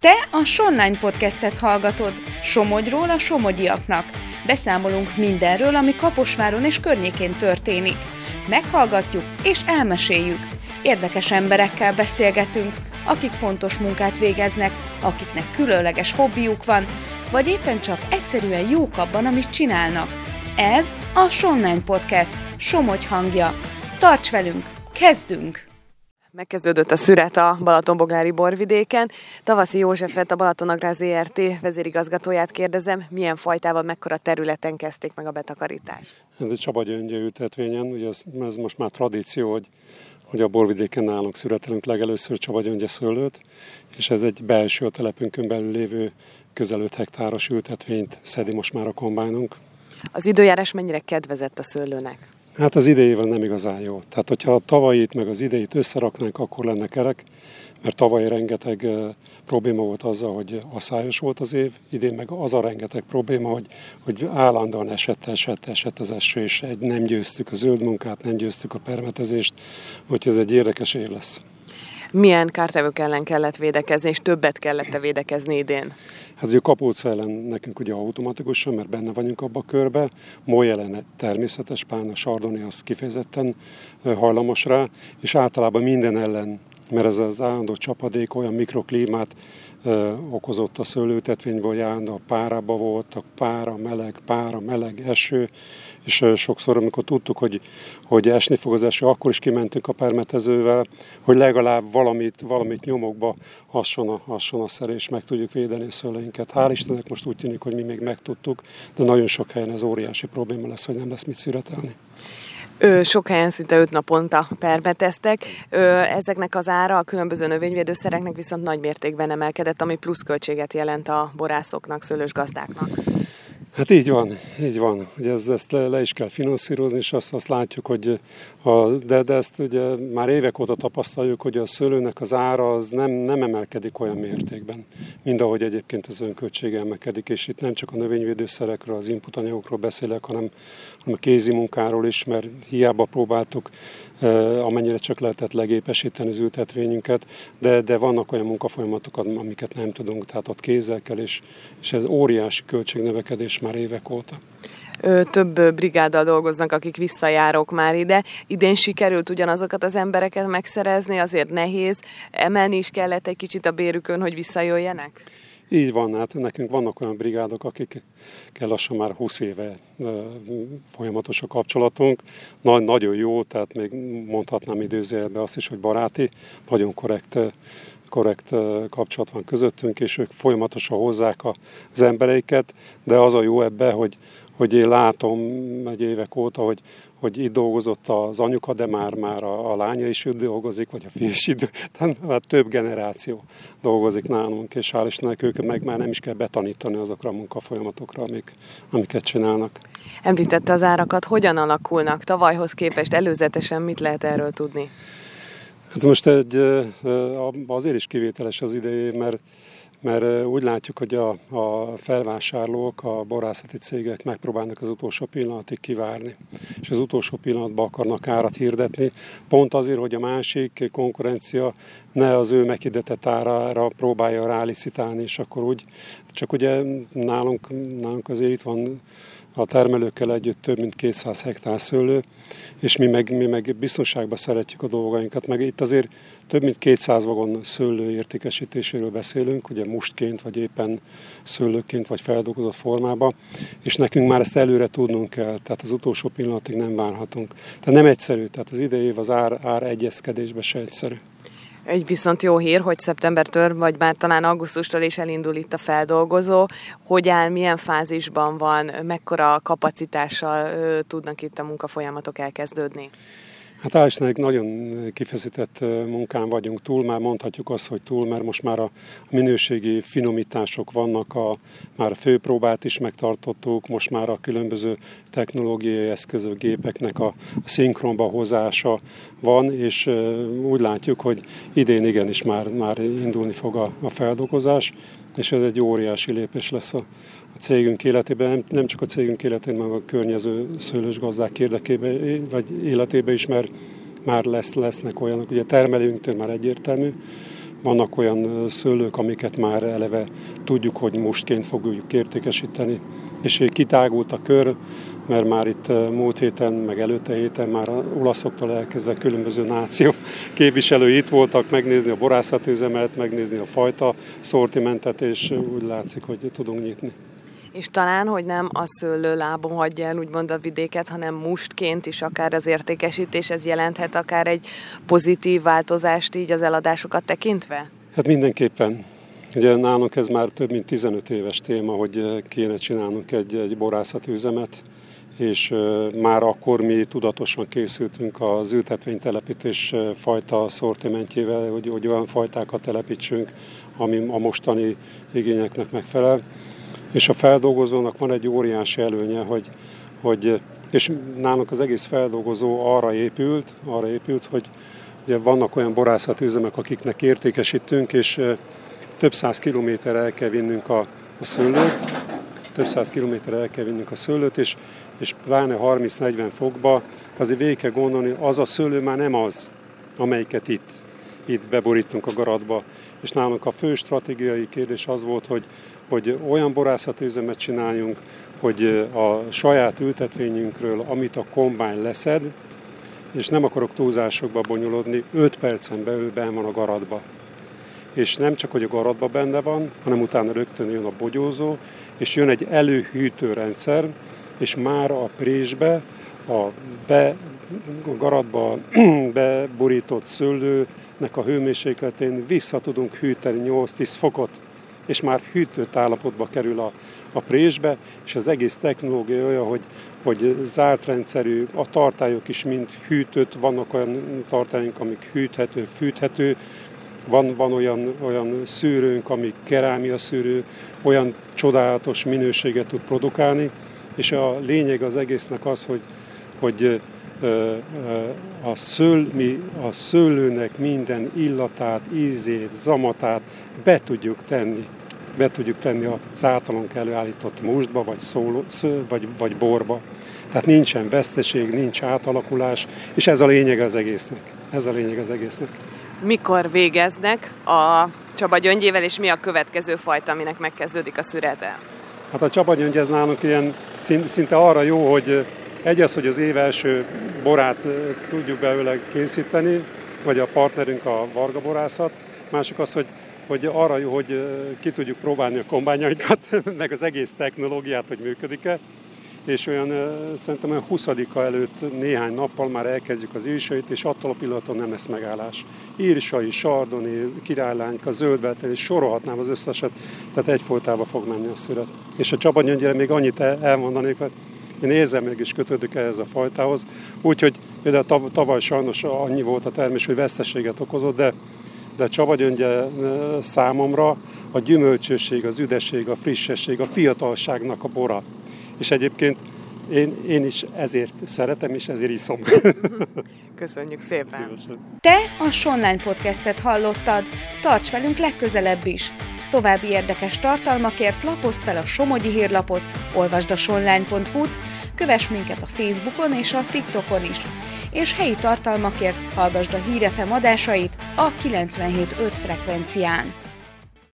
Te a Sonline podcastet hallgatod, Somogyról a somogyiaknak. Beszámolunk mindenről, ami Kaposváron és környékén történik. Meghallgatjuk és elmeséljük. Érdekes emberekkel beszélgetünk, akik fontos munkát végeznek, akiknek különleges hobbiuk van, vagy éppen csak egyszerűen jók abban, amit csinálnak. Ez a Sonline Podcast, Somogy hangja. Tarts velünk, kezdünk! Megkezdődött a szüret a Balatonboglári borvidéken. Tavaszi Józsefet, a Balatonagrá ZRT vezérigazgatóját kérdezem, milyen fajtával, mekkora területen kezdték meg a betakarítást? Ez egy Csaba ültetvényen, ugye ez, ez, most már tradíció, hogy, hogy a borvidéken nálunk szüretelünk legelőször Csaba szőlőt, és ez egy belső a telepünkön belül lévő közel 5 hektáros ültetvényt szedi most már a kombánunk. Az időjárás mennyire kedvezett a szőlőnek? Hát az idejével nem igazán jó. Tehát, hogyha a tavalyit meg az idejét összeraknánk, akkor lenne kerek, mert tavaly rengeteg probléma volt azzal, hogy aszályos volt az év, idén meg az a rengeteg probléma, hogy, hogy állandóan esett, esett, esett az eső, és egy, nem győztük a zöld munkát, nem győztük a permetezést, úgyhogy ez egy érdekes év lesz milyen kártevők ellen kellett védekezni, és többet kellett védekezni idén? Hát ugye kapóca ellen nekünk ugye automatikusan, mert benne vagyunk abba a körbe, moly ellen természetes, pán a sardoni az kifejezetten hajlamos rá, és általában minden ellen mert ez az állandó csapadék olyan mikroklímát ö, okozott a szőlőtetvényben, hogy állandó párába voltak, pára, meleg, pára, meleg, eső, és ö, sokszor, amikor tudtuk, hogy, hogy esni fog az eső, akkor is kimentünk a permetezővel, hogy legalább valamit, valamit nyomokba hasson a, hasson a szer, és meg tudjuk védeni a szőleinket. Hál' Istennek most úgy tűnik, hogy mi még megtudtuk, de nagyon sok helyen ez óriási probléma lesz, hogy nem lesz mit szüretelni. Ö, sok helyen szinte öt naponta permeteztek. Ö, ezeknek az ára a különböző növényvédőszereknek viszont nagy mértékben emelkedett, ami pluszköltséget jelent a borászoknak, szőlős gazdáknak. Hát így van, így van. Ugye ez, ezt le, le is kell finanszírozni, és azt, azt látjuk, hogy a, de, de ezt ugye már évek óta tapasztaljuk, hogy a szőlőnek az ára az nem, nem emelkedik olyan mértékben, mint ahogy egyébként az önköltsége emelkedik, és itt nem csak a növényvédőszerekről, az inputanyagokról beszélek, hanem, hanem a kézi munkáról is, mert hiába próbáltuk amennyire csak lehetett legépesíteni az ültetvényünket, de, de vannak olyan munkafolyamatok, amiket nem tudunk, tehát ott kézzel kell, és, és ez óriási költségnövekedés már évek óta több brigáddal dolgoznak, akik visszajárok már ide. Idén sikerült ugyanazokat az embereket megszerezni, azért nehéz. Emelni is kellett egy kicsit a bérükön, hogy visszajöjjenek? Így van, hát nekünk vannak olyan brigádok, akik kell lassan már 20 éve folyamatos a kapcsolatunk. Nagy, nagyon jó, tehát még mondhatnám időzőjelben azt is, hogy baráti, nagyon korrekt korrekt kapcsolat van közöttünk, és ők folyamatosan hozzák az embereiket, de az a jó ebbe, hogy, hogy én látom egy évek óta, hogy, hogy itt dolgozott az anyuka, de már, már a, a lánya is itt dolgozik, vagy a fia is itt, tehát már több generáció dolgozik nálunk, és hál' Istennek őket meg már nem is kell betanítani azokra a munkafolyamatokra, amik, amiket csinálnak. Említette az árakat, hogyan alakulnak tavalyhoz képest, előzetesen mit lehet erről tudni? Hát most egy, azért is kivételes az idejé, mert mert úgy látjuk, hogy a, a felvásárlók, a borászati cégek megpróbálnak az utolsó pillanatig kivárni, és az utolsó pillanatban akarnak árat hirdetni, pont azért, hogy a másik konkurencia ne az ő meghirdetett árára próbálja rálicitálni, és akkor úgy, csak ugye nálunk, nálunk azért itt van a termelőkkel együtt több mint 200 hektár szőlő, és mi meg, mi meg biztonságban szeretjük a dolgainkat, meg itt azért több mint 200 vagon szőlő értékesítéséről beszélünk, ugye mustként, vagy éppen szőlőként, vagy feldolgozott formában, és nekünk már ezt előre tudnunk kell, tehát az utolsó pillanatig nem várhatunk. Tehát nem egyszerű, tehát az idei év az ár, ár egyezkedésben se egyszerű. Egy viszont jó hír, hogy szeptembertől, vagy már talán augusztustól is elindul itt a feldolgozó. Hogy áll, milyen fázisban van, mekkora kapacitással tudnak itt a munkafolyamatok elkezdődni? Hát Álsnek nagyon kifeszített munkán vagyunk túl, már mondhatjuk azt, hogy túl, mert most már a minőségi finomítások vannak, a, már a főpróbát is megtartottuk, most már a különböző technológiai eszközök, gépeknek a, a szinkronba hozása van, és úgy látjuk, hogy idén igenis már, már indulni fog a, a feldolgozás, és ez egy óriási lépés lesz a cégünk életében, nem, csak a cégünk életében, hanem a környező szőlős gazdák érdekében, vagy életében is, mert már lesz, lesznek olyanok, ugye termelőnktől már egyértelmű, vannak olyan szőlők, amiket már eleve tudjuk, hogy mostként fogjuk értékesíteni, és kitágult a kör, mert már itt múlt héten, meg előtte héten már olaszoktól elkezdve különböző náció képviselői itt voltak megnézni a borászatüzemet, megnézni a fajta szortimentet, és úgy látszik, hogy tudunk nyitni. És talán, hogy nem a szőlő lábon hagyja el úgymond a vidéket, hanem mustként is akár az értékesítés, ez jelenthet akár egy pozitív változást így az eladásokat tekintve? Hát mindenképpen. Ugye nálunk ez már több mint 15 éves téma, hogy kéne csinálnunk egy, egy borászati üzemet, és már akkor mi tudatosan készültünk az ültetvénytelepítés fajta szortimentjével, hogy, hogy olyan fajtákat telepítsünk, ami a mostani igényeknek megfelel. És a feldolgozónak van egy óriási előnye, hogy, hogy és nálunk az egész feldolgozó arra épült, arra épült, hogy ugye vannak olyan borászatüzemek, akiknek értékesítünk, és több száz kilométerre el kell vinnünk a, a szőlőt, több száz kilométerre el kell vinnünk a szőlőt, és, és pláne 30-40 fokba, azért végig kell gondolni, az a szőlő már nem az, amelyiket itt, itt beborítunk a garatba. És nálunk a fő stratégiai kérdés az volt, hogy, hogy olyan borászatüzemet csináljunk, hogy a saját ültetvényünkről, amit a kombány leszed, és nem akarok túlzásokba bonyolodni, 5 percen belül ben van a garatba. És nem csak, hogy a garatba benne van, hanem utána rögtön jön a bogyózó, és jön egy előhűtő rendszer, és már a présbe, a be, garatba beborított szőlőnek a hőmérsékletén vissza tudunk hűteni 8-10 fokot és már hűtött állapotba kerül a, a présbe, és az egész technológia olyan, hogy, hogy zárt rendszerű, a tartályok is mind hűtött, vannak olyan tartályunk, amik hűthető, fűthető, van, van olyan, olyan szűrőnk, ami kerámia szűrő, olyan csodálatos minőséget tud produkálni, és a lényeg az egésznek az, hogy, hogy a, szől, mi a szőlőnek minden illatát, ízét, zamatát be tudjuk tenni be tudjuk tenni az általunk előállított mustba, vagy, szóló, vagy, vagy borba. Tehát nincsen veszteség, nincs átalakulás, és ez a lényeg az egésznek. Ez a lényeg az egésznek. Mikor végeznek a Csaba gyöngyével, és mi a következő fajta, aminek megkezdődik a szürete? Hát a Csaba gyöngy ez nálunk ilyen szinte arra jó, hogy egy az, hogy az év első borát tudjuk belőle készíteni, vagy a partnerünk a Varga borászat, másik az, hogy hogy arra jó, hogy ki tudjuk próbálni a kombányainkat, meg az egész technológiát, hogy működik-e, és olyan szerintem olyan 20 előtt néhány nappal már elkezdjük az írsait, és attól a pillanaton nem lesz megállás. Írsai, sardoni, királylányka, zöldbeltel, és sorolhatnám az összeset, tehát egyfolytában fog menni a szület. És a Csaba még annyit elmondanék, hogy én érzem meg is kötődik ehhez a fajtához, úgyhogy például tavaly sajnos annyi volt a termés, hogy veszteséget okozott, de de Csaba gyöngye számomra a gyümölcsösség, az üdesség, a frissesség, a fiatalságnak a bora. És egyébként én, én is ezért szeretem, és ezért iszom. Köszönjük szépen! Szívesen. Te a Sonline Podcastet hallottad. Tarts velünk legközelebb is! További érdekes tartalmakért lapozd fel a Somogyi hírlapot, olvasd a sonline.hu-t, kövess minket a Facebookon és a TikTokon is és helyi tartalmakért hallgasd a Hírefem adásait a 97.5 frekvencián.